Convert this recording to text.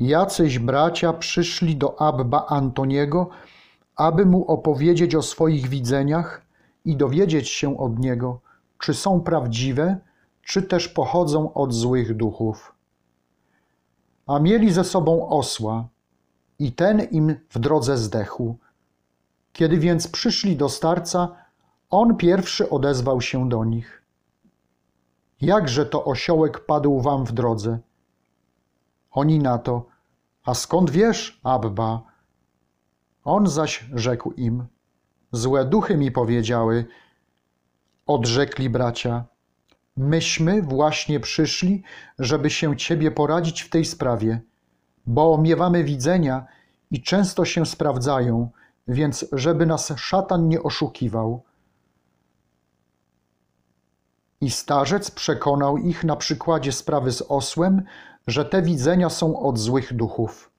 Jacyś bracia przyszli do Abba Antoniego, aby mu opowiedzieć o swoich widzeniach i dowiedzieć się od niego, czy są prawdziwe, czy też pochodzą od złych duchów. A mieli ze sobą osła, i ten im w drodze zdechł. Kiedy więc przyszli do starca, on pierwszy odezwał się do nich. Jakże to osiołek padł wam w drodze? Oni na to, a skąd wiesz, Abba? On zaś rzekł im, złe duchy mi powiedziały, odrzekli bracia, myśmy właśnie przyszli, żeby się ciebie poradzić w tej sprawie, bo miewamy widzenia i często się sprawdzają, więc żeby nas szatan nie oszukiwał. I starzec przekonał ich na przykładzie sprawy z osłem, że te widzenia są od złych duchów.